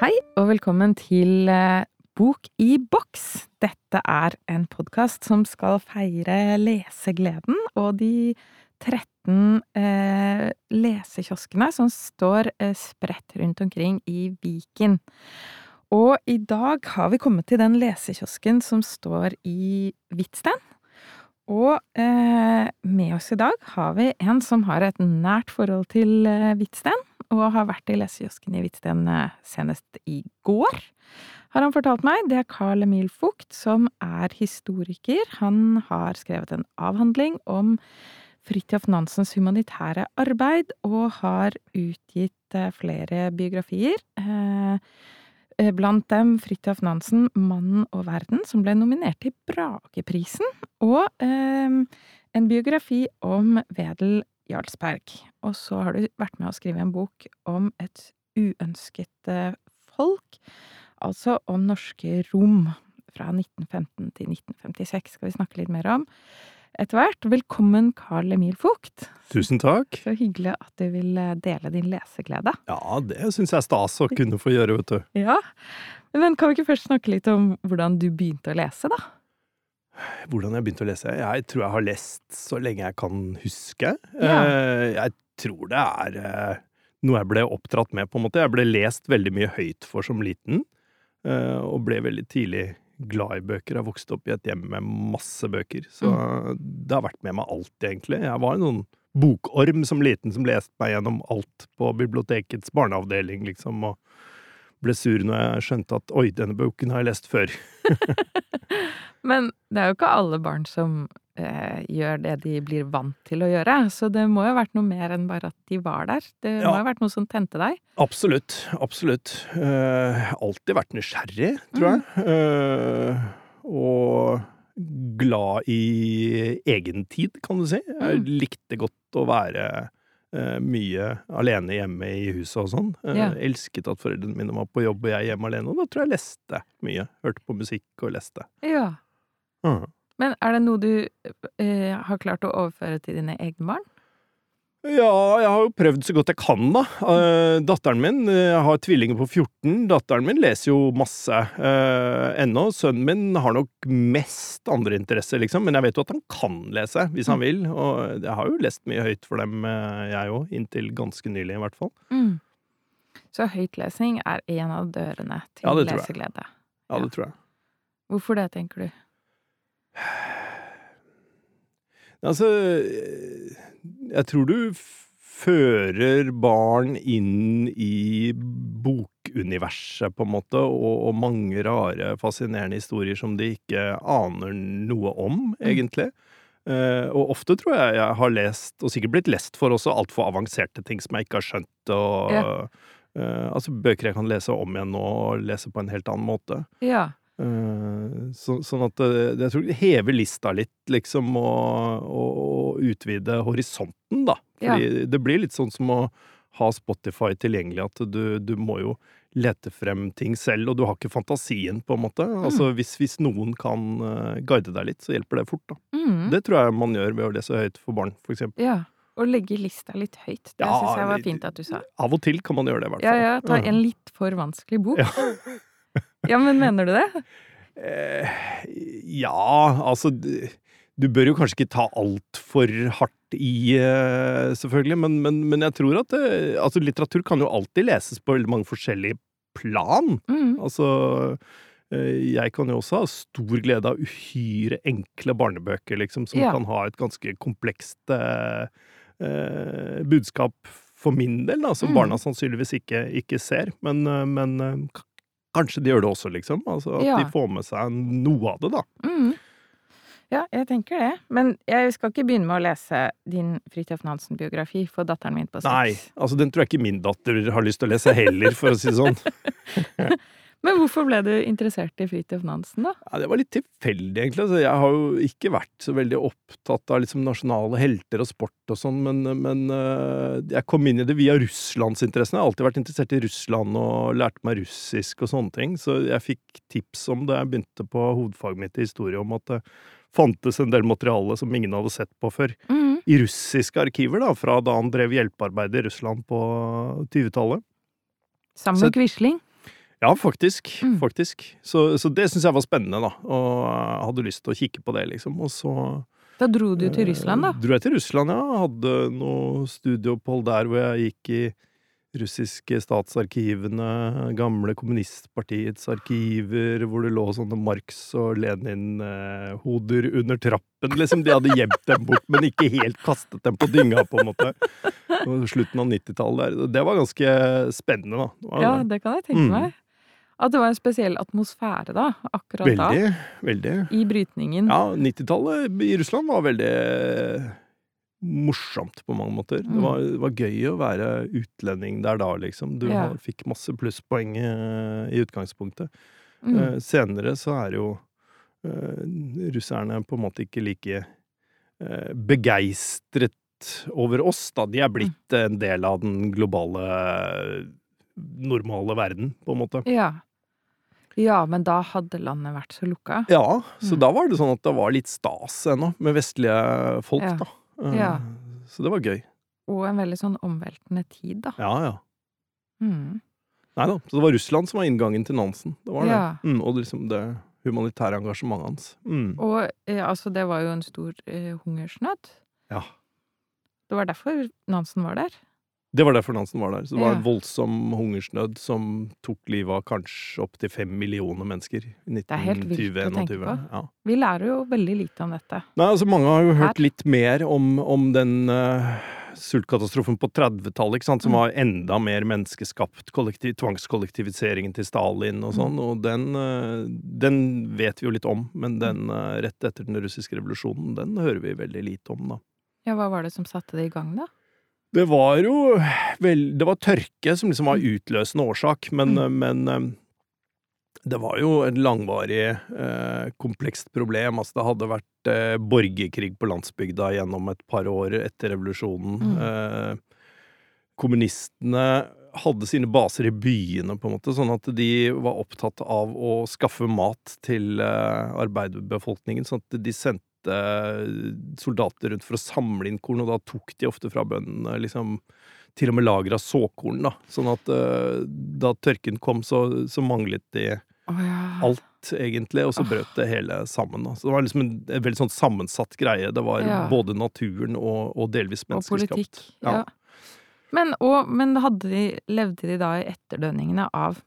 Hei, og velkommen til eh, Bok i boks. Dette er en podkast som skal feire lesegleden og de 13 eh, lesekioskene som står eh, spredt rundt omkring i Viken. Og i dag har vi kommet til den lesekiosken som står i Hvitsten. Og eh, med oss i dag har vi en som har et nært forhold til eh, Hvitsten og har vært i lesekiosken i Hvitsten eh, senest i går, har han fortalt meg. Det er Carl Emil Fugt, som er historiker. Han har skrevet en avhandling om Fridtjof Nansens humanitære arbeid, og har utgitt eh, flere biografier. Eh, blant dem Fridtjof Nansen, 'Mannen og verden', som ble nominert til Brageprisen, og en biografi om Wedel Jarlsberg. Og så har du vært med å skrive en bok om et uønsket eh, folk, altså om norske rom fra 1915 til 1956 skal vi snakke litt mer om etter hvert. Velkommen, Carl Emil Fugt. Tusen takk. Så hyggelig at du vil eh, dele din leseglede. Ja, det syns jeg er stas å kunne få gjøre, vet du. Ja, Men kan vi ikke først snakke litt om hvordan du begynte å lese, da? Hvordan jeg begynte å lese? Jeg tror jeg har lest så lenge jeg kan huske. Ja. Eh, jeg tror det er eh, noe jeg ble oppdratt med, på en måte. Jeg ble lest veldig mye høyt for som liten, eh, og ble veldig tidlig glad i bøker. Jeg vokste opp i et hjem med masse bøker, så det har vært med meg alltid, egentlig. Jeg var en sånn bokorm som liten som leste meg gjennom alt på bibliotekets barneavdeling, liksom, og ble sur når jeg skjønte at oi, denne boken har jeg lest før. Men det er jo ikke alle barn som eh, gjør det de blir vant til å gjøre, så det må jo ha vært noe mer enn bare at de var der. Det Ja. må ha vært noe som tente deg. Absolutt. Absolutt. Eh, alltid vært nysgjerrig, tror jeg. Eh, og glad i egen tid, kan du si. Jeg Mm. likte godt å være mye alene hjemme i huset og sånn. Eh, Ja. Elsket at foreldrene mine var på jobb og jeg hjemme alene, og da tror jeg leste mye. Hørte på musikk og leste. Ja. Mhm. Men er det noe du uh, har klart å overføre til dine egne barn? Ja, jeg har jo prøvd så godt jeg kan, da. Eh, datteren min eh, Jeg har tvillinger på 14. Datteren min leser jo masse uh, ennå. Sønnen min har nok mest andre interesser, liksom. Men jeg vet jo at han kan lese, hvis han vil. Og jeg har jo lest mye høyt for dem, eh, jeg òg. Inntil ganske nylig, i hvert fall. Mm. Så høytlesing er en av dørene til Ja, det tror jeg. leseglede. Ja, Ja. det tror jeg. Hvorfor det, tenker du? Altså, jeg tror du fører barn inn i bokuniverset, på en måte, og, og mange rare, fascinerende historier som de ikke aner noe om, egentlig. Uh, og ofte tror jeg jeg har lest, og sikkert blitt lest for også, altfor avanserte ting som jeg ikke har skjønt, og Ja. uh, Altså bøker jeg kan lese om igjen nå, og lese på en helt annen måte. Ja. Eh, Så, sånn at det, jeg tror det hever lista litt, liksom, og, og, utvide horisonten, da. Fordi det blir litt sånn som å ha Spotify tilgjengelig, at du, du må jo lete frem ting selv, og du har ikke fantasien, på en måte. Altså, hvis, hvis noen kan eh, guide deg litt, så hjelper det fort, da. Mm. Det tror jeg man gjør ved å lese høyt for barn, for eksempel. ja. Og legge lista litt høyt. Det Ja, syns jeg var fint at du sa. Av og til kan man gjøre det, i hvert Ja, fall. ja, ta en litt for vanskelig bok. Ja. Ja, men mener du det? Eh, ja, altså Du bør jo kanskje ikke ta altfor hardt i, eh, selvfølgelig, men, men, men jeg tror at det, altså, litteratur kan jo alltid leses på veldig mange forskjellige plan. Mm. Altså eh, jeg kan jo også ha stor glede av uhyre enkle barnebøker, liksom, som Ja. kan ha et ganske komplekst eh, eh, budskap for min del, da, som Mm. barna sannsynligvis ikke, ikke ser. Men, eh, men eh, kanskje de gjør det også, liksom. Altså at Ja. de får med seg noe av det, da. Mm. Ja, jeg tenker det. Men jeg skal ikke begynne med å lese din Fridtjof Nansen-biografi for datteren min på Nei, altså den tror jeg ikke min datter har lyst til å lese heller, for å si det sånn. Men hvorfor ble du interessert i Fridtjof Nansen, da? Ja, det var litt tilfeldig, egentlig. Altså, jeg har jo ikke vært så veldig opptatt av liksom, nasjonale helter og sport og sånn, men, men øh, jeg kom inn i det via russlandsinteressen. Jeg har alltid vært interessert i Russland og lærte meg russisk og sånne ting, så jeg fikk tips om det jeg begynte på hovedfaget mitt i historie, om at det fantes en del materiale som ingen hadde sett på før. Mm. i russiske arkiver, da, fra da han drev hjelpearbeid i Russland på 20-tallet. Sammen med Quisling. Ja, faktisk. Mm. faktisk. Så, så det syns jeg var spennende, da. Og jeg hadde lyst til å kikke på det, liksom. Og så Da dro du til Russland, da. Eh, Dro jeg til Russland, ja. Hadde noe studieopphold der hvor jeg gikk i russiske statsarkivene, gamle kommunistpartiets arkiver, hvor det lå sånne Marx og Lenin-hoder under trappen, liksom. De hadde gjemt dem bort, men ikke helt kastet dem på dynga, på en måte. Slutten av 90-tallet der. Det var ganske spennende, da. Det Ja, det. kan jeg tenke Mm. At det var en spesiell atmosfære da, akkurat da. Veldig, veldig. I brytningen. Ja, 90-tallet i Russland var veldig morsomt på mange måter. Det, Mm. var, det var gøy å være utlending der da, liksom. Du Ja. fikk masse plusspoeng eh, i utgangspunktet. Mm. Uh, senere så er jo uh, russerne på en måte ikke like uh, begeistret over oss, da. De er blitt en del av den globale, normale verden, på en måte. Ja. Ja, men da hadde landet vært så lukka. Ja, så Mm. da var det sånn at det var litt stas ennå, med vestlige folk, Ja. da. Eh, Ja. Så det var gøy. Og en veldig sånn omveltende tid, da. Ja, ja. Mm. Nei da. Så det var Russland som var inngangen til Nansen. Det var det. Ja. Mm, og liksom det humanitære engasjementet hans. Mm. Og eh, altså, det var jo en stor eh, hungersnød. Ja. Det var derfor Nansen var der. Det var derfor Nansen var der. Så det var en voldsom hungersnød som tok livet av kanskje opptil fem millioner mennesker i er helt vilt å tenke på. Ja. Vi lærer jo veldig lite om dette. Nei, altså Mange har jo hørt Her. litt mer om, om den uh, sultkatastrofen på 30-tallet, ikke sant, som Mm. var enda mer menneskeskapt. Kollektiv, tvangskollektiviseringen til Stalin og sånn. Mm. Og den, eh, den vet vi jo litt om, men den eh, rett etter den russiske revolusjonen, den hører vi veldig lite om, da. Ja, hva var det som satte det i gang, da? Det var jo vel Det var tørke som liksom var utløsende årsak, men, Mm. men eh, det var jo et langvarig, eh, komplekst problem. Altså, det hadde vært eh, borgerkrig på landsbygda gjennom et par år etter revolusjonen. Mm. Eh, kommunistene hadde sine baser i byene, på en måte, sånn at de var opptatt av å skaffe mat til eh, arbeiderbefolkningen. Sånn at de sendte soldater rundt for å samle inn korn, og da tok de ofte fra bøndene liksom til og med lager av såkorn, da. Sånn at uh, da tørken kom, så, så manglet de oh, ja. alt, egentlig, og så brøt brøt det hele sammen. Da. Så det var liksom en, en veldig sånn sammensatt greie. Det var Ja. både naturen og, og delvis Og politikk. Ja. Ja. Men, og, men hadde de, levde de da i etterdønningene av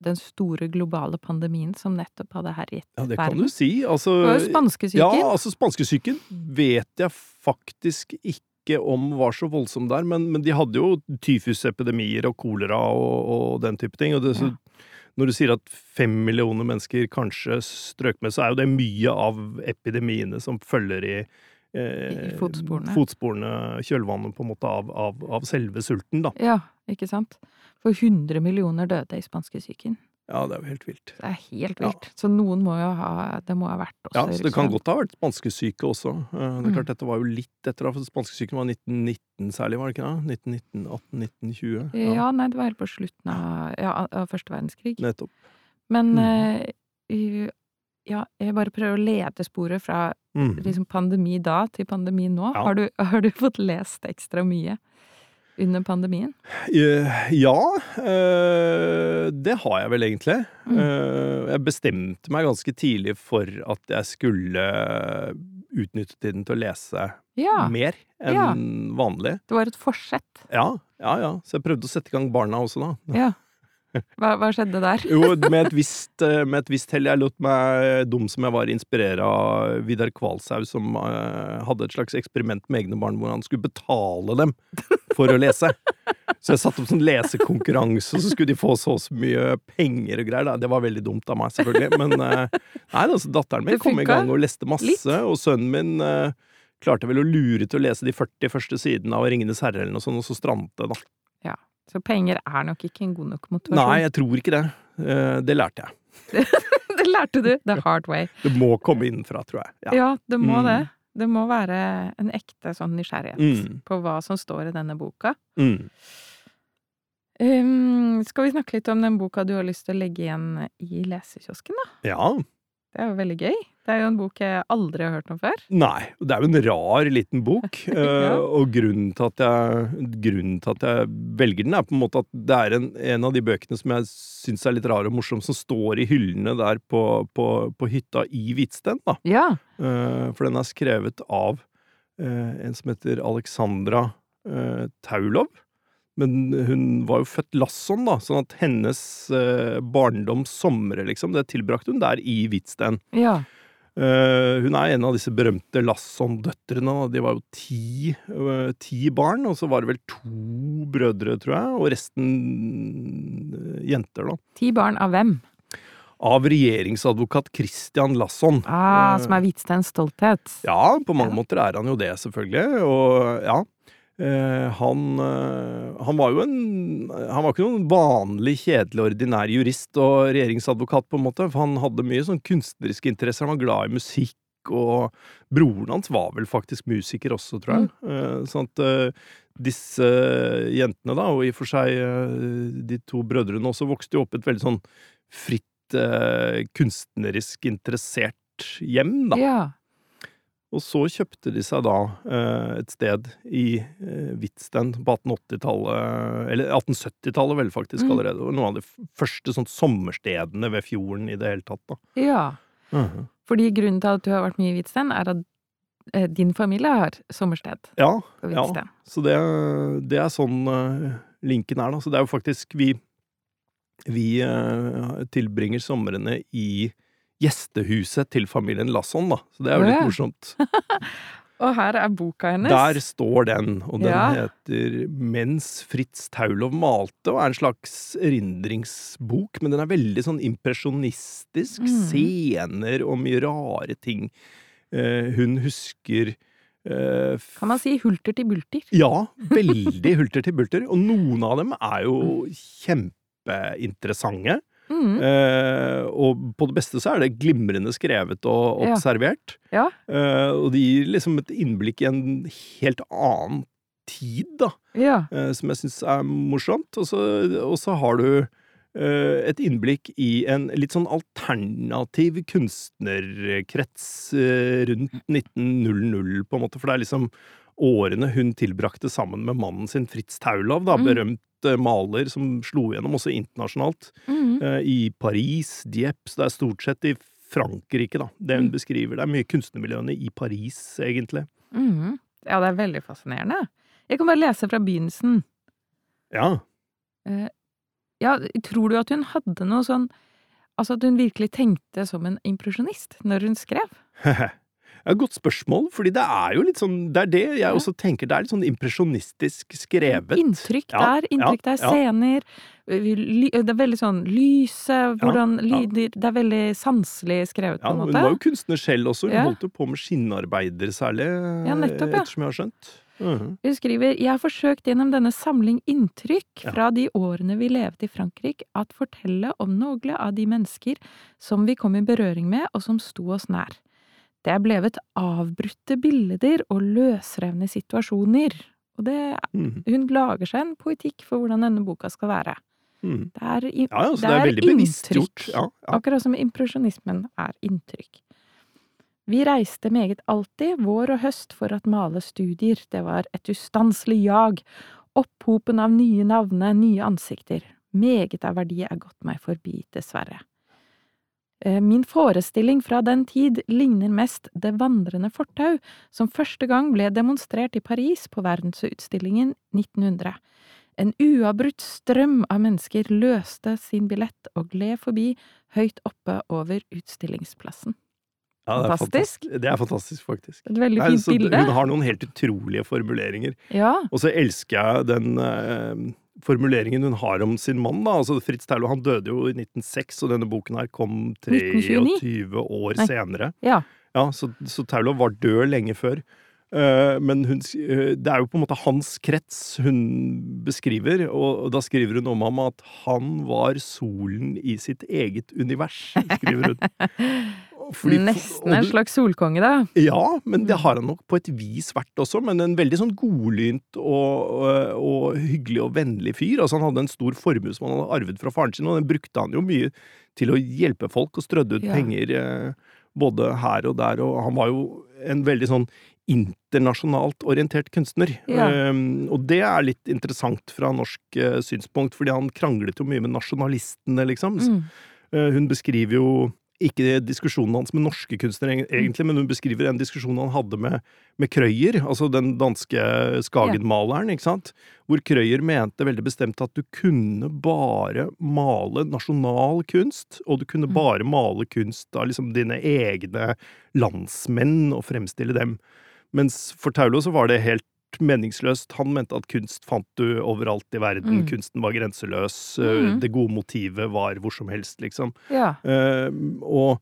den store globale pandemien som nettopp hadde herjet Ja, det kan verden? du si. Altså, Det var jo spanskesyken. Ja, altså spanskesyken vet jeg faktisk ikke om var så voldsom der, men, men de hadde jo tyfusepidemier og kolera og, og den type ting. Og det, så, Når du sier at fem millioner mennesker kanskje strøk med, så er jo det mye av epidemiene som følger i eh, I fotsporene. fotsporene, kjølvannet på en måte av, av, av selve sulten, da. Ja, ikke sant? For 100 millioner døde i spanskesyken. Ja, det er jo helt vilt. Det er helt Ja. vilt. Så noen må jo ha Det må ha vært også Ja, så det kan godt ha vært spanskesyke også. Eh, Det er Mm. klart, dette var jo litt etter at spanskesyken var 1919 særlig, var det ikke det? 1919, 18, 1920. Ja, nei, det var helt på slutten av, ja, av første verdenskrig. Nettopp. Men Mm. uh, ja, jeg bare prøver å lede sporet fra Mm. liksom pandemi da til pandemi nå. Ja. Har, du, har du fått lest ekstra mye under pandemien? Eh, Ja, eh, det har jeg vel egentlig. Mm. Eh, Jeg bestemte meg ganske tidlig for at jeg skulle utnytte tiden til å lese Ja, mer enn Ja. vanlig. det var et forsett. Ja, ja, ja. Så jeg prøvde å sette i gang barna også, da. Ja. Hva, hva skjedde der? Jo, med et visst, eh, med et visst hell. Jeg lot meg, dum som jeg var, inspirere av Vidar Kvalshaug, som uh, hadde et slags eksperiment med egne barn hvor han skulle betale dem for å lese. Så jeg satte opp sånn lesekonkurranse, og så skulle de få så og så mye penger og greier. Da. Det var veldig dumt av meg, selvfølgelig. Men uh, nei, altså, datteren min kom i gang og leste masse, litt. og sønnen min uh, klarte vel å lure til å lese de 40 første sidene av Ringenes herre eller noe sånt, og så strandet det, da. Så penger er nok ikke en god nok motivasjon. Nei, jeg tror ikke det. Eh, det lærte jeg. det lærte du the hard way. Det må komme innenfra, tror jeg. Ja. Ja, det må Mm. det. Det må være en ekte sånn nysgjerrighet Mm. på hva som står i denne boka. Mm. Um, skal vi snakke litt om den boka du har lyst til å legge igjen i lesekiosken, da? Ja. Det er jo veldig gøy. Det er jo en bok jeg aldri har hørt om før. Nei. Det er jo en rar liten bok. Ja. eh, Og grunnen til, at jeg, grunnen til at jeg velger den, er på en måte at det er en, en av de bøkene som jeg syns er litt rar og morsom, som står i hyllene der på, på, på hytta i Hvitsten. da. Ja. Eh, For den er skrevet av eh, en som heter Alexandra Taulov. Men hun var jo født Lasson, da, sånn at hennes eh, barndoms somre, liksom, det tilbrakte hun der i Hvitsten. Ja. Uh, hun er en av disse berømte Lasson-døtrene. De var jo ti, uh, ti barn, og så var det vel to brødre, tror jeg, og resten uh, jenter, da. Ti barn av hvem? Av regjeringsadvokat Christian Lasson. Ah, som er Hvitsteins stolthet. Ja, på mange Ja. måter er han jo det, selvfølgelig. Og ja. Eh, han, eh, han var jo en Han var ikke noen vanlig kjedelig, ordinær jurist og regjeringsadvokat, på en måte. For han hadde mye sånn kunstneriske interesser. Han var glad i musikk, og broren hans var vel faktisk musiker også, tror jeg. Eh, sånn at eh, disse jentene, da, og i og for seg de to brødrene også, vokste jo opp i et veldig sånn fritt, kunstnerisk interessert hjem, da. Ja. Og så kjøpte de seg da eh, et sted i eh, Hvitsten på 1880-tallet, eller 1870-tallet vel faktisk Mm. allerede. Og noen av de første sånn sommerstedene ved fjorden i det hele tatt, da. ja. Fordi grunnen til at du har vært mye i Hvitsten, er at eh, din familie har sommersted Ja, på ja. Så det, det er sånn linken er, da. Så det er jo faktisk Vi, vi tilbringer somrene i gjestehuset til familien Lasson, da. Så det er jo litt morsomt. Og her er boka hennes. Der står den, og den Ja. heter Mens Fritz Taulov malte, og er en slags erindringsbok, men den er veldig sånn impresjonistisk. Mm. Scener og mye rare ting eh, hun husker eh, Kan man si hulter til bulter? Ja, veldig hulter til bulter, og noen av dem er jo kjempeinteressante. Mm. Eh, og på det beste så er det glimrende skrevet og observert. Ja. Eh, og det gir liksom et innblikk i en helt annen tid, da, Ja. eh, som jeg syns er morsomt. Og så, og så har du eh, et innblikk i en litt sånn alternativ kunstnerkrets eh, rundt 1900, på en måte, for det er liksom årene hun tilbrakte sammen med mannen sin, Fritz Taulov, da, Mm. berømt maler som slo gjennom også internasjonalt Mm. eh, i Paris, Dieppe, så det er stort sett i Frankrike, da, det hun Mm. beskriver. Det er mye kunstnermiljøene i Paris, egentlig. Mm. Ja, det er veldig fascinerende. Jeg kan bare lese fra begynnelsen. Ja. Ja, tror du at hun hadde noe sånn Altså at hun virkelig tenkte som en impresjonist når hun skrev? Ja, godt spørsmål, fordi det er jo litt sånn Det er det jeg Ja. også tenker. Det er litt sånn impresjonistisk skrevet. Inntrykk Ja, der, inntrykk der, scener Det er veldig sånn lyset, hvordan lyder Det er veldig sanselig skrevet, på en måte. hun var jo kunstner selv også. Hun holdt jo på med skinnarbeider særlig, Ja, nettopp, ja. ettersom jeg har skjønt. Mhm. Hun skriver Jeg har forsøkt gjennom denne samling inntrykk Ja. fra de årene vi levde i Frankrike, at fortelle om noen av de mennesker som vi kom i berøring med, og som sto oss nær. Det er blevet avbrutte bilder og løsrevne situasjoner. Og det mm. Hun lager seg en poetikk for hvordan denne boka skal være. Mm. Det er, Ja, ja, det er, det er inntrykk. Ja, ja. Akkurat som impresjonismen er inntrykk. Vi reiste meget alltid, vår og høst, for at male studier. Det var et ustanselig jag. Opphopen av nye navne, nye ansikter. Meget av verdi er gått meg forbi, dessverre. Eh, Min forestilling fra den tid ligner mest Det vandrende fortau, som første gang ble demonstrert i Paris på verdensutstillingen 1900. En uavbrutt strøm av mennesker løste sin billett og gled forbi høyt oppe over utstillingsplassen. Ja, det Fantastisk. fantastisk. Det er fantastisk, faktisk. Et veldig fint bilde. Hun har noen helt utrolige formuleringer. Ja. Og så elsker jeg den eh, formuleringen hun har om sin mann. da, altså Fritz Terlo han døde jo i 1906, og denne boken her kom 23 år Nei. senere. Ja. Ja, Så, så Terlo var død lenge før. Eh, men hun, eh, det er jo på en måte hans krets hun beskriver, og, og da skriver hun om ham at han var solen i sitt eget univers, skriver hun. fordi, Nesten en slags solkonge, da. Ja, men det har han nok på et vis vært også. Men en veldig sånn godlynt og, og, og hyggelig og vennlig fyr. Altså Han hadde en stor formue som han hadde arvet fra faren sin, og den brukte han jo mye til å hjelpe folk og strødde ut Ja. penger eh, både her og der. Og han var jo en veldig sånn internasjonalt orientert kunstner. Ja. Um, og det er litt interessant fra norsk uh, synspunkt, fordi han kranglet jo mye med nasjonalistene, liksom. Mm. Uh, Hun beskriver jo ikke diskusjonen hans med norske kunstnere, egentlig, men hun beskriver en diskusjon han hadde med, med Krøyer, altså den danske Skagen-maleren, ikke sant? Hvor Krøyer mente veldig bestemt at du kunne bare male nasjonal kunst, og du kunne Mm. bare male kunst av liksom dine egne landsmenn og fremstille dem. Mens for Taulo så var det helt meningsløst. Han mente at kunst fant du overalt i verden. Mm. Kunsten var grenseløs. eh, Mhm. Det gode motivet var hvor som helst, liksom. Ja. Eh, og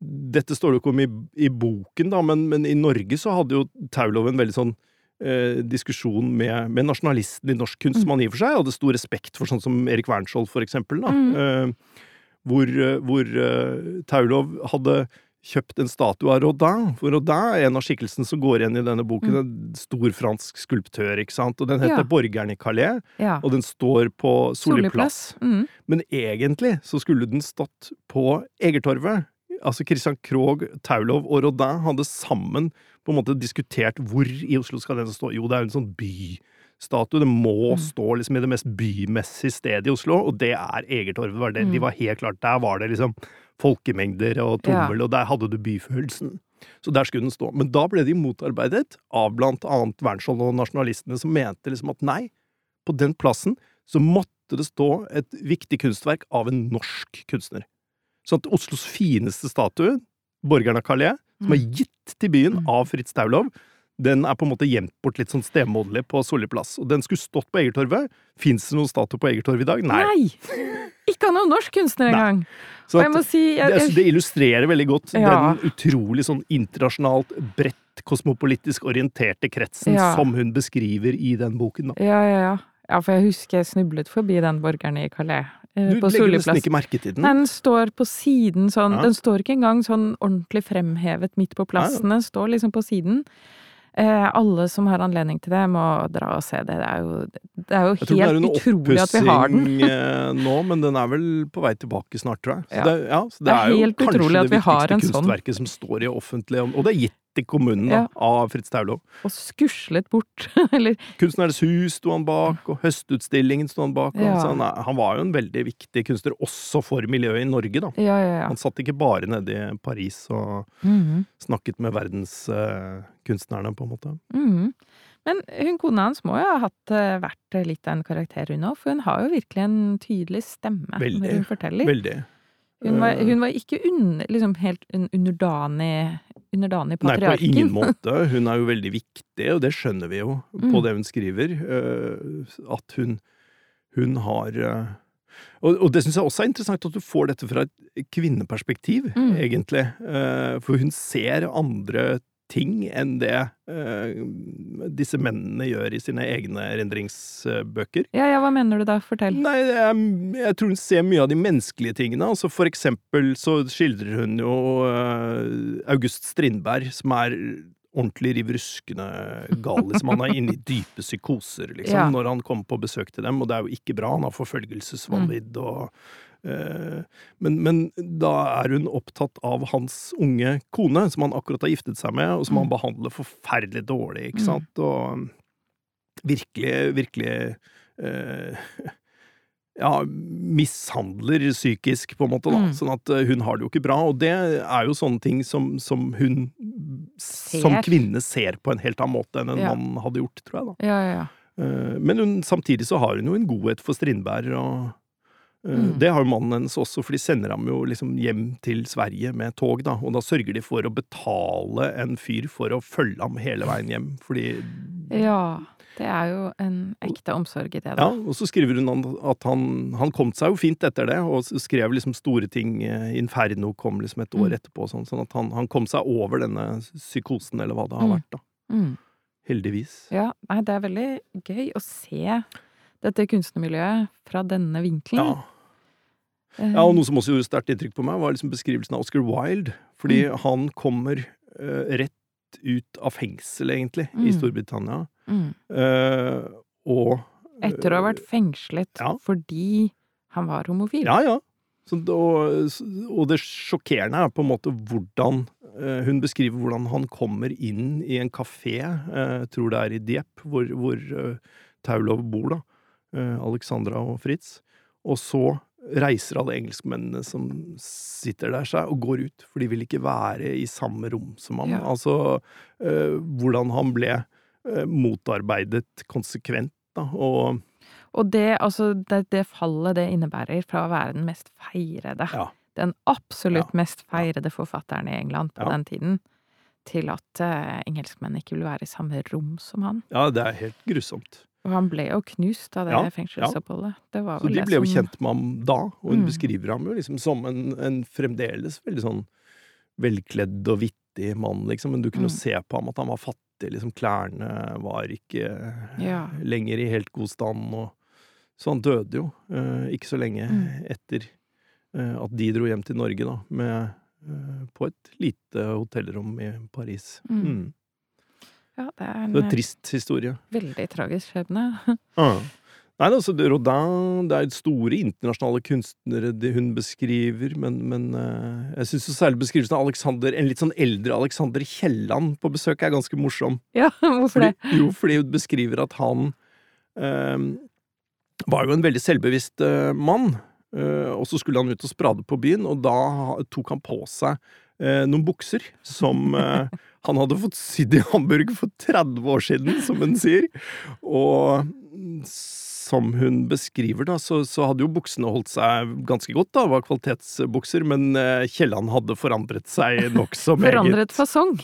dette står det jo ikke om i, i boken, da, men, men i Norge så hadde jo Taulov en veldig sånn eh, diskusjon med, med nasjonalisten i norsk kunst, som han i og for seg hadde stor respekt for, sånn som Erik Wernskjold, for eksempel. Da, Mm. eh, hvor eh, hvor eh, Taulov hadde kjøpt en statue av Rodin, for Rodin er en av skikkelsene som går igjen i denne boken. En stor fransk skulptør, ikke sant, og den heter Ja. Borgeren i Calais, ja. og den står på Solli Solli plass. Mm. Men egentlig så skulle den stått på Egertorvet. Altså Christian Krogh, Taulov og Rodin hadde sammen på en måte diskutert hvor i Oslo skal den stå. Jo, det er jo en sånn bystatue. Det må Mm. stå liksom i det mest bymessige stedet i Oslo, og det er Egertorvet. Var det. De Mm. var helt klart Der var det liksom folkemengder og tommel, og der hadde du byfølelsen. Så der skulle den stå. Men da ble de motarbeidet av blant annet Wernskjold og nasjonalistene, som mente liksom at nei, på den plassen så måtte det stå et viktig kunstverk av en norsk kunstner. Sånn at Oslos fineste statue, Borgeren av Calais, som er gitt til byen Mm. av Fritz Taulov, den er på en måte gjemt bort litt sånn stemoderlig på Solli plass. Og den skulle stått på Egertorvet. Fins det noen statue på Egertorvet i dag? Nei. Nei! Ikke av noen norsk kunstner engang! Så at, jeg si jeg, det, altså, det illustrerer veldig godt Ja. den utrolig sånn internasjonalt, bredt, kosmopolitisk orienterte kretsen Ja. som hun beskriver i den boken. Da. Ja, ja, ja. Ja, for jeg husker jeg snublet forbi den borgeren i Calais. eh, Du på legger nesten ikke merke til den. Den står på siden sånn Ja. Den står ikke engang sånn ordentlig fremhevet midt på plassen. Den står liksom på siden. Eh, alle som har anledning til det, må dra og se det. Det er jo, det er jo Jeg det er helt utrolig at vi har den. oppussing eh, nå, men den er vel på vei tilbake snart, tror jeg. Så Ja. det, ja, så det, Det er er, jo kanskje det viktigste sånn. kunstverket som står i offentlig Og det er gitt til kommunen da, Ja. av Fritz Taulov. Og skuslet bort. Eller Kunstnernes hus sto han bak, og Høstutstillingen sto han bak. Ja. Han, han var jo en veldig viktig kunstner, også for miljøet i Norge, da. Ja, ja, ja. Han satt ikke bare nede i Paris og Mhm. snakket med verdenskunstnerne, på en måte. Mhm. Men hun kona hans må jo ha hatt, eh, vært litt av en karakter, hun òg. For hun har jo virkelig en tydelig stemme Veldig. når hun forteller. Veldig. Hun var, Eh, hun var ikke un, liksom helt underdanig underdanig, patriarken. Nei, på ingen måte. Hun er jo veldig viktig, og det skjønner vi jo på Mm. det hun skriver. eh, At hun, hun har eh, og, og det syns jeg også er interessant, at du får dette fra et kvinneperspektiv, Mm. egentlig. For hun ser andre ting enn det eh, disse mennene gjør i sine egne rendringsbøker. Ja, ja, hva mener du da? Fortell. Nei, er, jeg tror hun ser mye av de menneskelige tingene. Altså for eksempel så skildrer hun jo eh, August Strindberg, som er ordentlig riv ruskende gal. Liksom. Han er inne i dype psykoser liksom, Ja. når han kommer på besøk til dem, og det er jo ikke bra. Han har forfølgelsesvanvidd og eh, men, men da er hun opptatt av hans unge kone, som han akkurat har giftet seg med, og som han Mm. behandler forferdelig dårlig, ikke Mm. sant? Og virkelig, virkelig eh, ja, mishandler psykisk, på en måte, da. Mm. Sånn at eh, hun har det jo ikke bra. Og det er jo sånne ting som, som hun som kvinne ser på en helt annen måte enn en Ja. mann hadde gjort, tror jeg, da. Ja, ja, ja. Eh, Men hun, samtidig så har hun jo en godhet for Strindberg, og eh, Mm. det har jo mannen hennes også, for de sender ham jo liksom hjem til Sverige med tog, da, og da sørger de for å betale en fyr for å følge ham hele veien hjem, fordi Ja, det er jo en ekte omsorg i det, Ja, og så skriver hun at han, han kom seg jo fint etter det, og skrev liksom store ting. eh, Inferno kom liksom et år Mm. etterpå, sånn, sånn at han, han kom seg over denne psykosen, eller hva det har Mm. vært, da. Mm. Heldigvis. Ja, nei, det er veldig gøy å se dette kunstnermiljøet fra denne vinkelen. Ja. Eh, ja, og noe som også gjorde sterkt inntrykk på meg, var liksom beskrivelsen av Oscar Wilde. Fordi han kommer uh, rett ut av fengsel, egentlig, i Mm. Storbritannia. Mm. Uh, og Etter å ha vært fengslet Ja. fordi han var homofil. Ja, ja. Så, og, og det sjokkerende er på en måte hvordan uh, Hun beskriver hvordan han kommer inn i en kafé, uh, tror det er i Dieppe, hvor, hvor uh, Taulov bor, da. eh, Alexandra og Fritz. Og så reiser alle engelskmennene som sitter der seg, og går ut, for de vil ikke være i samme rom som ham. Ja. Altså eh, hvordan han ble eh, motarbeidet konsekvent, da, og Og det, altså, det, det fallet det innebærer fra å være den mest feirede, Ja. den absolutt mest feirede forfatteren i England på Ja. den tiden, til at eh, engelskmennene ikke vil være i samme rom som han. Ja, det er helt grusomt. Og han ble jo knust av det Ja, ja. Det var Så de det ble jo som kjent med ham da, og hun Mm. beskriver ham jo liksom som en, en fremdeles veldig sånn velkledd og vittig mann, liksom, men du kunne jo Mm. se på ham at han var fattig, liksom klærne var ikke Ja. lenger i helt god stand, og så han døde jo uh, ikke så lenge Mm. etter uh, at de dro hjem til Norge, da, med, uh, på et lite hotellrom i Paris. Mm. Ja, det er en Det er en trist historie. veldig tragisk skjebne. Ah. Nei, altså, Rodin Det er store internasjonale kunstnere det hun beskriver, men, men eh, jeg syns særlig beskrivelsen av Alexander, en litt sånn eldre Alexander Kielland på besøk er ganske morsom. Ja, hvorfor Fordi, det? jo, fordi hun beskriver at han eh, var jo en veldig selvbevisst eh, mann. eh, og så skulle han ut og sprade på byen, og da tok han på seg eh, noen bukser som eh, han hadde fått sydd i Hamburg for 30 år siden, som hun sier. Og som hun beskriver, da, så, så hadde jo buksene holdt seg ganske godt, da, var kvalitetsbukser, men eh, Kielland hadde forandret seg nokså meget. Forandret fasong.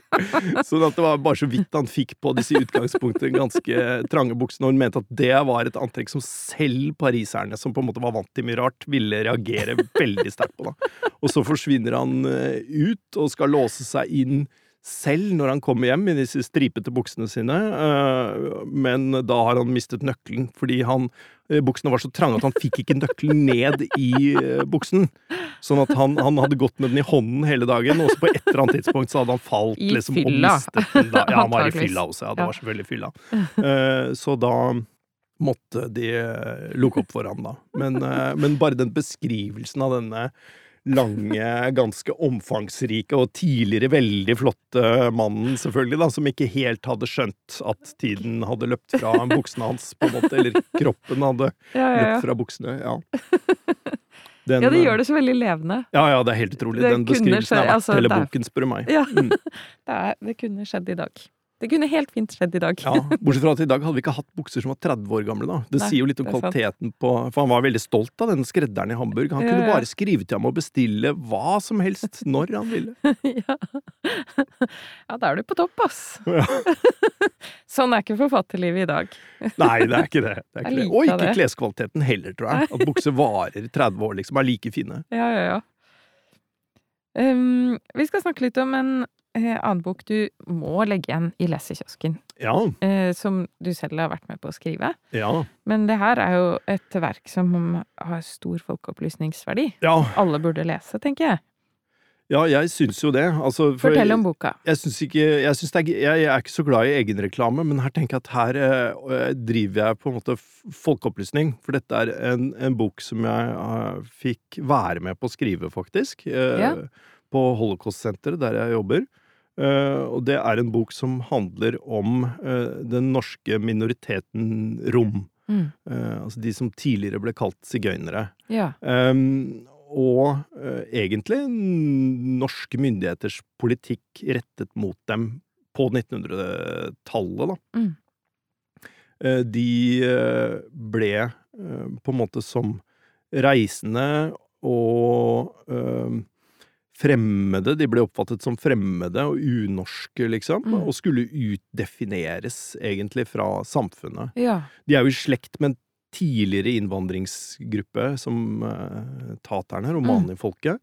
Sånn at det var bare så vidt han fikk på disse i utgangspunktet ganske trange buksene, og hun mente at det var et antrekk som selv pariserne, som på en måte var vant til mye rart, ville reagere veldig sterkt på. da. Og så forsvinner han eh, ut og skal låse seg inn selv når han kommer hjem i disse stripete buksene sine, eh, men da har han mistet nøkkelen, fordi han, eh, buksene var så trange at han fikk ikke nøkkelen ned i eh, buksen. Sånn at han, han hadde gått med den i hånden hele dagen, og så på et eller annet tidspunkt så hadde han falt I liksom, og mistet den. Da. Ja, han var i fylla også, ja. Det var selvfølgelig fylla. Så da måtte de lukke opp for ham, da. Men, men bare den beskrivelsen av denne lange, ganske omfangsrike og tidligere veldig flotte mannen, selvfølgelig, da, som ikke helt hadde skjønt at tiden hadde løpt fra buksene hans, på en måte, eller kroppen hadde Ja, ja, løpt fra buksene. Ja. Den, ja, det gjør det så veldig levende. Ja, ja, det er helt utrolig. Det Den beskrivelsen skje- er verdt altså, hele boken, spør du meg. Ja. Mm. Det, er, det kunne skjedd i dag. Det kunne helt fint skjedd i dag. Ja, Bortsett fra at i dag hadde vi ikke hatt bukser som var 30 år gamle. da. Det Nei, sier jo litt om sant. kvaliteten på For han var veldig stolt av den skredderen i Hamburg. Han Ja, kunne bare skrive til ham og bestille hva som helst, når han ville. ja. ja, da er du på topp, ass. Ja. sånn er ikke forfatterlivet i dag. Nei, det er ikke det. det, er ikke det. Og ikke kleskvaliteten heller, tror jeg. At bukser varer 30 år, liksom, er like fine. Ja, ja, ja. Um, vi skal snakke litt om en annen bok du må legge igjen i lesekiosken. Ja, Eh, som du selv har vært med på å skrive. ja, Men det her er jo et verk som har stor folkeopplysningsverdi. ja. Alle burde lese, tenker jeg. Ja, jeg syns jo det. Altså, for- Fortell om boka. Jeg jeg, ikke jeg, det er, jeg, er ikke så glad i egenreklame, men her tenker jeg at her eh, driver jeg på en måte folkeopplysning. For dette er en, en bok som jeg eh, fikk være med på å skrive, faktisk. eh, Ja. På Holocaust-senteret, der jeg jobber. Eh, og det er en bok som handler om eh, den norske minoriteten rom. Mm. Eh, altså de som tidligere ble kalt sigøynere. Ja. Um, og uh, egentlig norske myndigheters politikk rettet mot dem på 1900-tallet, da. Mm. Uh, de uh, ble på en måte som reisende og fremmede. De ble oppfattet som fremmede og unorske, liksom, Mm. og skulle utdefineres egentlig fra samfunnet. Ja. De er jo i slekt med en tidligere innvandringsgruppe som uh, taterne, romanifolket.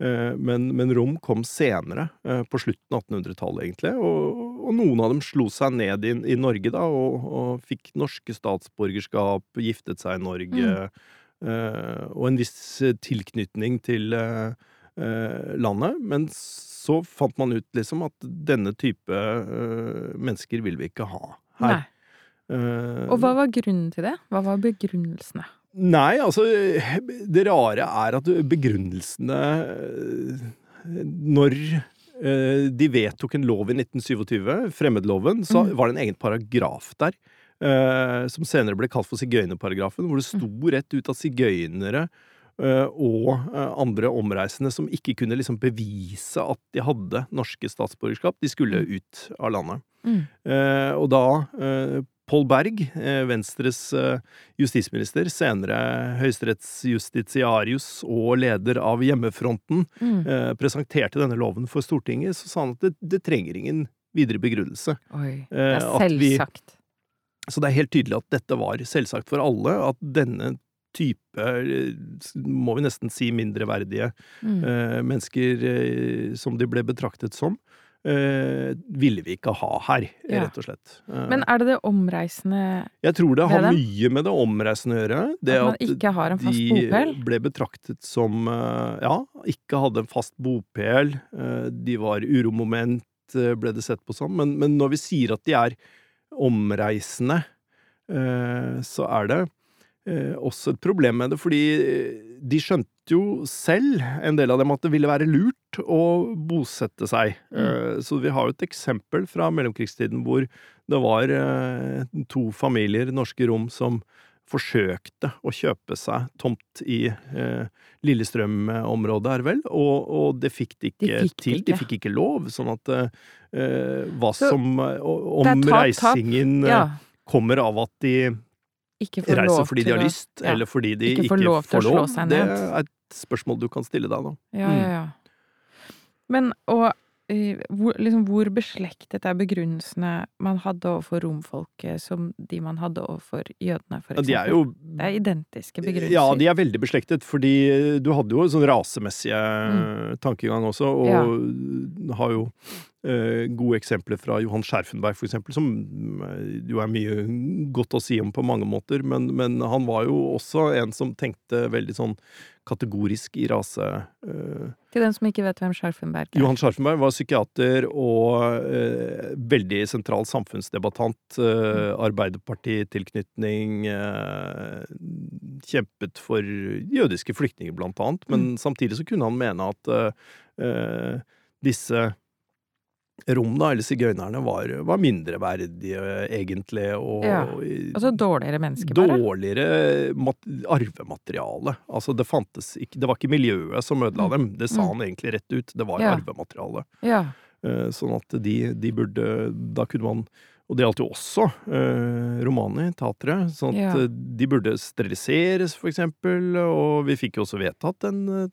Uh, men, men rom kom senere, uh, på slutten av 1800-tallet egentlig. Og, og noen av dem slo seg ned i, i Norge da, og, og fikk norske statsborgerskap, giftet seg i Norge. eh, og en viss tilknytning til eh, landet. Men så fant man ut liksom at denne type eh, mennesker vil vi ikke ha her. Eh, Og hva var grunnen til det? Hva var begrunnelsene? Nei, altså Det rare er at begrunnelsene eh, Når eh, de vedtok en lov i 1927, fremmedloven, så Mm. var det en egen paragraf der. eh, som senere ble kalt for sigøynerparagrafen, hvor det sto rett ut at sigøynere eh, og eh, andre omreisende som ikke kunne liksom bevise at de hadde norske statsborgerskap, de skulle Mm. ut av landet. Mm. Eh, og da eh, Pål Berg, eh, Venstres eh, justisminister, senere høyesterettsjustitiarius og leder av Hjemmefronten, Mm. eh, presenterte denne loven for Stortinget, så sa han at det, det trenger ingen videre begrunnelse. Oi. Det Eh, er selvsagt. vi- Så det er helt tydelig at dette var selvsagt for alle, at denne type, må vi nesten si mindreverdige Mm. eh, mennesker eh, som de ble betraktet som, eh, ville vi ikke ha her, Ja. rett og slett. Eh, Men er det det omreisende jeg tror det har det? mye med det omreisende å gjøre. Det At man at ikke har en fast de bopel? ble betraktet som eh, Ja, ikke hadde en fast bopel. De var uromoment, ble det sett på som. Men, men når vi sier at de er omreisende, så er det også et problem med det, fordi de skjønte jo selv, en del av dem, at det ville være lurt å bosette seg. Mm. Så vi har jo et eksempel fra mellomkrigstiden hvor det var eh, to familier, norske rom, som forsøkte å kjøpe seg tomt i eh, Lillestrøm-området, er vel, og, og det fikk de ikke De fikk til. Ikke. De fikk ikke lov, sånn at eh, hva Så som eh, Om tap. reisingen eh, Ja. kommer av at de Ikke få lov reiser fordi de har å- lyst, ja. eller fordi de Ikke ikke, får lov til å får slå lov, ned. det er et spørsmål du kan stille deg, nå. Ja, Mm. ja, ja. Men og eh, hvor, liksom, hvor beslektet er begrunnelsene man hadde overfor romfolket som de man hadde overfor jødene, for Ja, eksempel? de er jo Det er identiske begrunnelser. Ja, de er veldig beslektet, fordi du hadde jo sånn rasemessige Mm. tankegang også, og har jo eh, gode eksempler fra Johan Scherfenberg, for eksempel, som eh, jo er mye godt å si om på mange måter, men, men han var jo også en som tenkte veldig sånn kategorisk i rase... eh, Til den som ikke vet hvem Scharfenberg er. Johan Scharfenberg var psykiater og uh, veldig sentral samfunnsdebattant. Uh, Arbeiderpartitilknytning. Eh, kjempet for jødiske flyktninger, blant annet. Men samtidig så kunne han mene at eh, eh, disse rom, da, eller sigøynerne, var, var mindreverdige, egentlig, og Ja. Altså dårligere mennesker, bare. dårligere mat arvemateriale. Altså, det fantes ikke Det var ikke miljøet som ødela Mm. dem, det sa Mm. han egentlig rett ut. Det var Ja. arvemateriale. Ja. Eh, Sånn at de, de burde Da kunne man Og det gjaldt jo også eh, Romani, teatret. Sånn at Ja. de burde steriliseres, for eksempel. Og vi fikk jo også vedtatt en eh,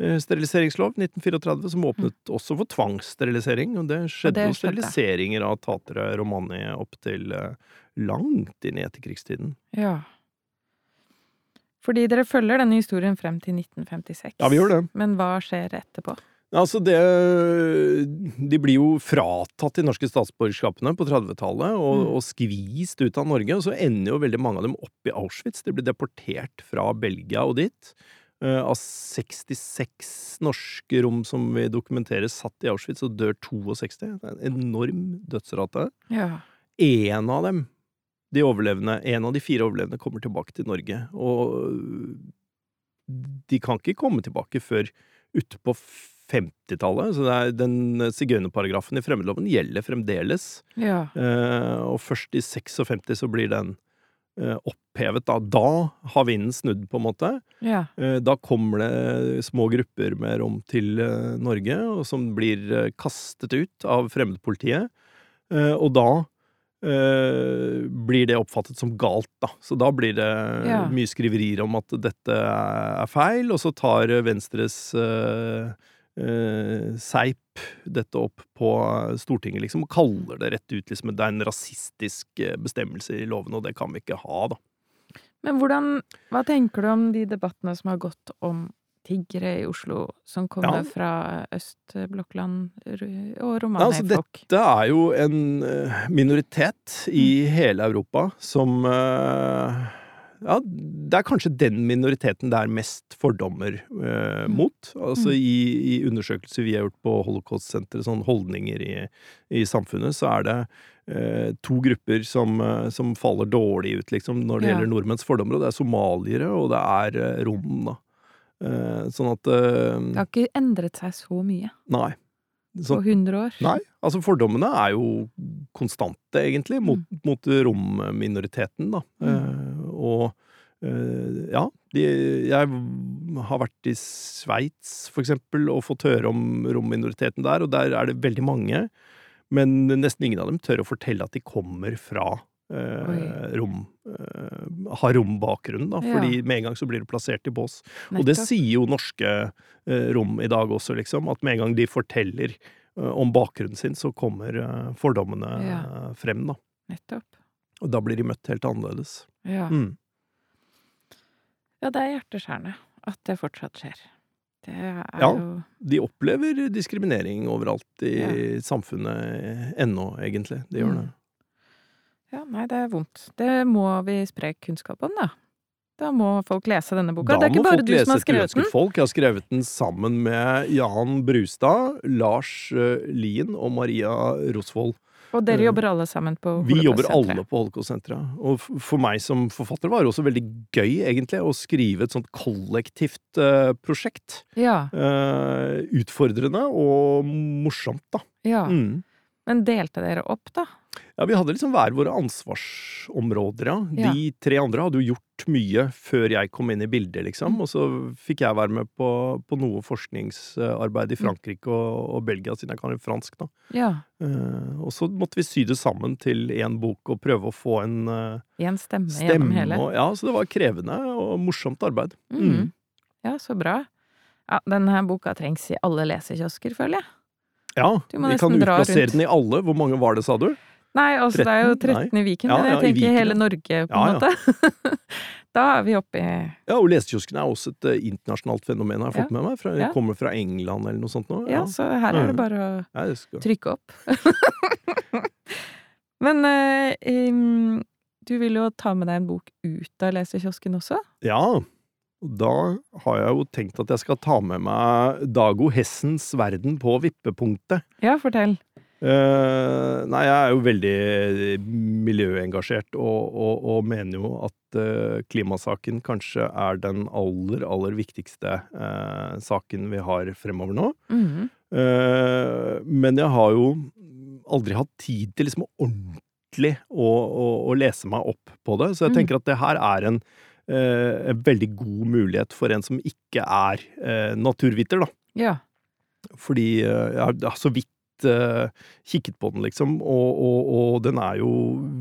steriliseringslov, 1934, som åpnet også for tvangssterilisering. Og det skjedde jo steriliseringer av tatere Romani opp til eh, langt inn i etterkrigstiden. ja. Fordi dere følger denne historien frem til 1956. Ja, vi gjør det. Men hva skjer etterpå? Altså det De blir jo fratatt de norske statsborgerskapene på 30-tallet og, Mm. og skvist ut av Norge, og så ender jo veldig mange av dem opp i Auschwitz. De blir deportert fra Belgia og dit. Eh, av 66 norske rom som vi dokumenterer satt i Auschwitz, så dør 62. Det er en enorm dødsrate. Ja. Én av dem, de overlevende, en av de fire overlevende, kommer tilbake til Norge. Og de kan ikke komme tilbake før utpå 50-tallet. Så det er den sigøynerparagrafen i fremmedloven gjelder fremdeles. Ja. Eh, og først i 56 så blir den opphevet. Da. da har vinden snudd, på en måte. Ja. Eh, Da kommer det små grupper med rom til eh, Norge, og som blir eh, kastet ut av fremmedpolitiet. Eh, Og da eh, blir det oppfattet som galt, da. Så da blir det Ja. mye skriverier om at dette er feil, og så tar Venstres eh, Seip dette opp på Stortinget, liksom, og kaller det rett ut liksom, det er en rasistisk eh, bestemmelse i loven, og det kan vi ikke ha, da. Men hvordan Hva tenker du om de debattene som har gått om tiggere i Oslo, som kommer Ja. fra østblokkland og og Ja, altså, dette er jo en eh, minoritet i Mm. hele Europa som eh, ja, det er kanskje den minoriteten det er mest fordommer eh, Mm. mot. Altså Mm. i, i undersøkelser vi har gjort på Holocaust-senteret, sånn holdninger i, i samfunnet, så er det eh, to grupper som, eh, som faller dårlig ut, liksom, når det Ja. gjelder nordmenns fordommer, og det er somaliere, og det er eh, rom, da. Eh, sånn at eh, Det har ikke endret seg så mye Nei. på Så, 100 år. nei. Altså, fordommene er jo konstante, egentlig, mot, Mm. mot romminoriteten, da. Eh, og eh, ja, de, jeg har vært i Sveits, for eksempel, og fått høre om romminoriteten der, og der er det veldig mange. Men nesten ingen av dem tør å fortelle at de kommer fra eh, rom eh, Har rombakgrunn, da. Ja. Fordi med en gang så blir du plassert i bås. Og det sier jo norske eh, rom i dag også, liksom. At med en gang de forteller eh, om bakgrunnen sin, så kommer eh, fordommene Ja. frem, da. Nettopp. Og da blir de møtt helt annerledes. Ja. Mm. ja, det er hjerteskjærende at det fortsatt skjer. Det er Ja. jo De opplever diskriminering overalt i Ja. samfunnet ennå, egentlig. De gjør Mm. det. Ja, nei, det er vondt. Det må vi spre kunnskap om, da. Da må folk lese denne boka. Da det er ikke bare du som har skrevet den. folk. Jeg har skrevet den sammen med Jan Brustad, Lars eh, Lien og Maria Rosvold. Og dere Eh, jobber alle sammen på Vi jobber alle på Holocaust-senteret. Og for meg som forfatter var det også veldig gøy, egentlig, å skrive et sånt kollektivt uh, prosjekt. Ja, Uh, utfordrende og morsomt, da. ja. Mm. Men delte dere opp, da? Ja, vi hadde liksom hver våre ansvarsområder, ja. Ja. De tre andre hadde jo gjort mye før jeg kom inn i bildet, liksom. Mm. Og så fikk jeg være med på, på noe forskningsarbeid i Mm. Frankrike og, og Belgia, siden jeg kan fransk, da. Ja. Uh, og så måtte vi sy det sammen til én bok og prøve å få en uh, en stemme, gjennom hele. Og, ja, så det var krevende og morsomt arbeid. Mhm. Ja, så bra. Ja, denne boka trengs i alle lesekiosker, føler jeg. Ja, vi kan utplassere rundt. den i alle. Hvor mange var det, sa du? Nei, altså det er jo 13? Nei. i Viken, Ja, jeg ja, i tenker Viken, hele. Norge, på en måte. da er vi oppe i Ja, og lesekiosken er også et eh, internasjonalt fenomen, jeg har jeg fått med meg. Fra. Kommer fra England eller noe sånt nå. Ja, så her er det bare å skal. trykke opp. Men eh, um, du vil jo ta med deg en bok ut av lesekiosken også? Ja, da har jeg jo tenkt at jeg skal ta med meg Dago Hessens verden på vippepunktet. Ja, fortell. Eh, nei, jeg er jo veldig miljøengasjert og, og, og mener jo at uh, klimasaken kanskje er den aller, aller viktigste uh, saken vi har fremover nå. Mhm. Eh, men jeg har jo aldri hatt tid til liksom ordentlig å, å, å lese meg opp på det, så jeg Mm. tenker at det her er en, eh, veldig god mulighet for en som ikke er eh, naturviter, da. Ja. Fordi eh, jeg har så vidt eh, kikket på den, liksom, og, og, og den er jo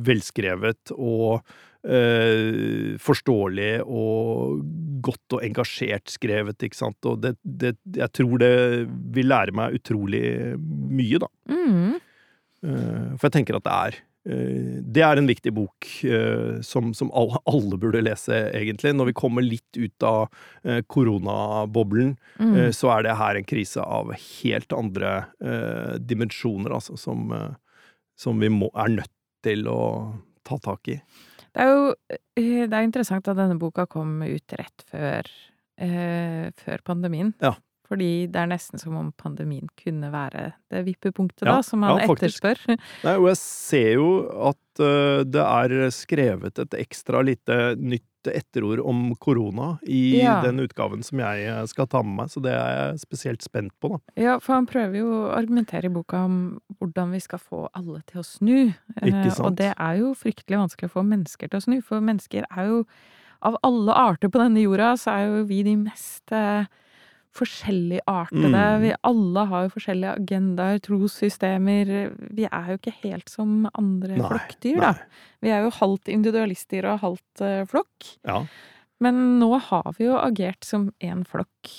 velskrevet og uh, forståelig og godt og engasjert skrevet, ikke sant, og det, det, jeg tror det vil lære meg utrolig mye, da. Mm. Uh, For jeg tenker at det er Det er en viktig bok eh, som, som alle, alle burde lese, egentlig. Når vi kommer litt ut av eh, koronaboblen, eh, så er det her en krise av helt andre eh, dimensjoner, altså, som, eh, som vi må, er nødt til å ta tak i. Det er jo eh, det er interessant at denne boka kom ut rett før, eh, før pandemien. Ja. Fordi det er nesten som om pandemien kunne være det vippepunktet, Ja, da, som man ja, etterspør. Nei, og jeg ser jo at uh, det er skrevet et ekstra lite nytt etterord om korona i Ja. den utgaven som jeg eh, skal ta med meg, så det er jeg spesielt spent på, da. Ja, for han prøver jo å argumentere i boka om hvordan vi skal få alle til å snu. Ikke Eh, sant? Og det er jo fryktelig vanskelig å få mennesker til å snu, for mennesker er jo Av alle arter på denne jorda, så er jo vi de mest eh, forskjelligartede. Mm. Vi alle har jo forskjellige agendaer, trossystemer. Vi er jo ikke helt som andre Nei, flokkdyr, da. Vi er jo halvt individualister og halvt uh, flokk. Ja. Men nå har vi jo agert som én flokk,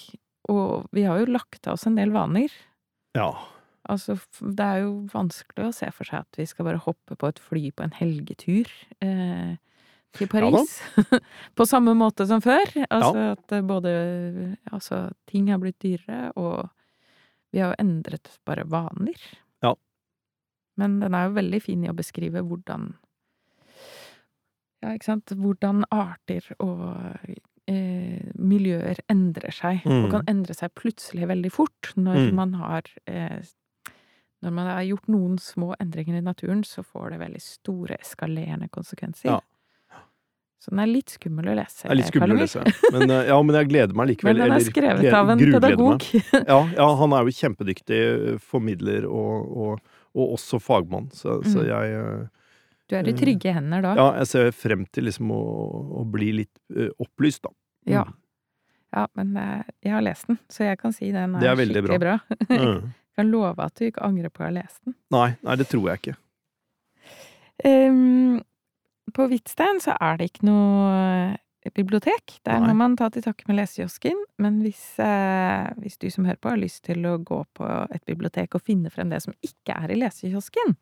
og vi har jo lagt av oss en del vaner. ja. Altså, det er jo vanskelig å se for seg at vi skal bare hoppe på et fly på en helgetur eh, til Paris. på samme måte som før. Altså at både Altså, ting har blitt dyrere, og vi har jo endret bare vaner. Ja. Men den er jo veldig fin i å beskrive hvordan Ja, ikke sant. Hvordan arter og eh, miljøer endrer seg, Mm. og kan endre seg plutselig veldig fort når Mm. man har eh, Når man har gjort noen små endringer i naturen, så får det veldig store eskalerende konsekvenser. Ja. Så den er litt skummel å lese. Er litt skummel å lese. Men, eh, ja, men jeg gleder meg likevel. Men den er skrevet eller, av en pedagog. Ja, ja, han er jo kjempedyktig formidler og, og, og også fagmann, så, så Mm. jeg eh, Du er i trygge hender da. Ja, jeg ser frem til liksom å, å bli litt eh, opplyst, da. Ja. Mm. Ja, men eh, jeg har lest den, så jeg kan si den er, er skikkelig bra. Mm. Jeg kan love at du ikke angrer på å ha lest den. Nei, nei, det tror jeg ikke. Ehm, på Hvitstein så er det ikke noe eh, bibliotek. Der må man ta til takke med lesekiosken. Men hvis, eh, hvis du som hører på har lyst til å gå på et bibliotek og finne frem det som ikke er i lesekiosken,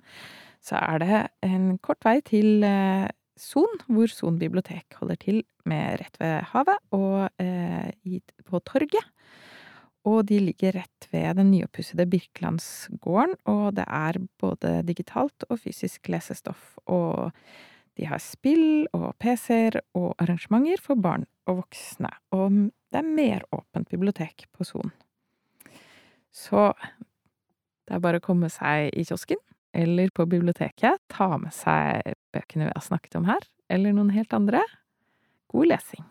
så er det en kort vei til eh, Son, hvor Son bibliotek holder til med rett ved havet og eh, i, på torget. Og de ligger rett ved den nyoppussede Birkelandsgården, og det er både digitalt og fysisk lesestoff. Og de har spill og PC-er og arrangementer for barn og voksne. Og det er mer åpent bibliotek på Son. Så det er bare å komme seg i kiosken eller på biblioteket, ta med seg bøkene vi har snakket om her, eller noen helt andre. God lesing.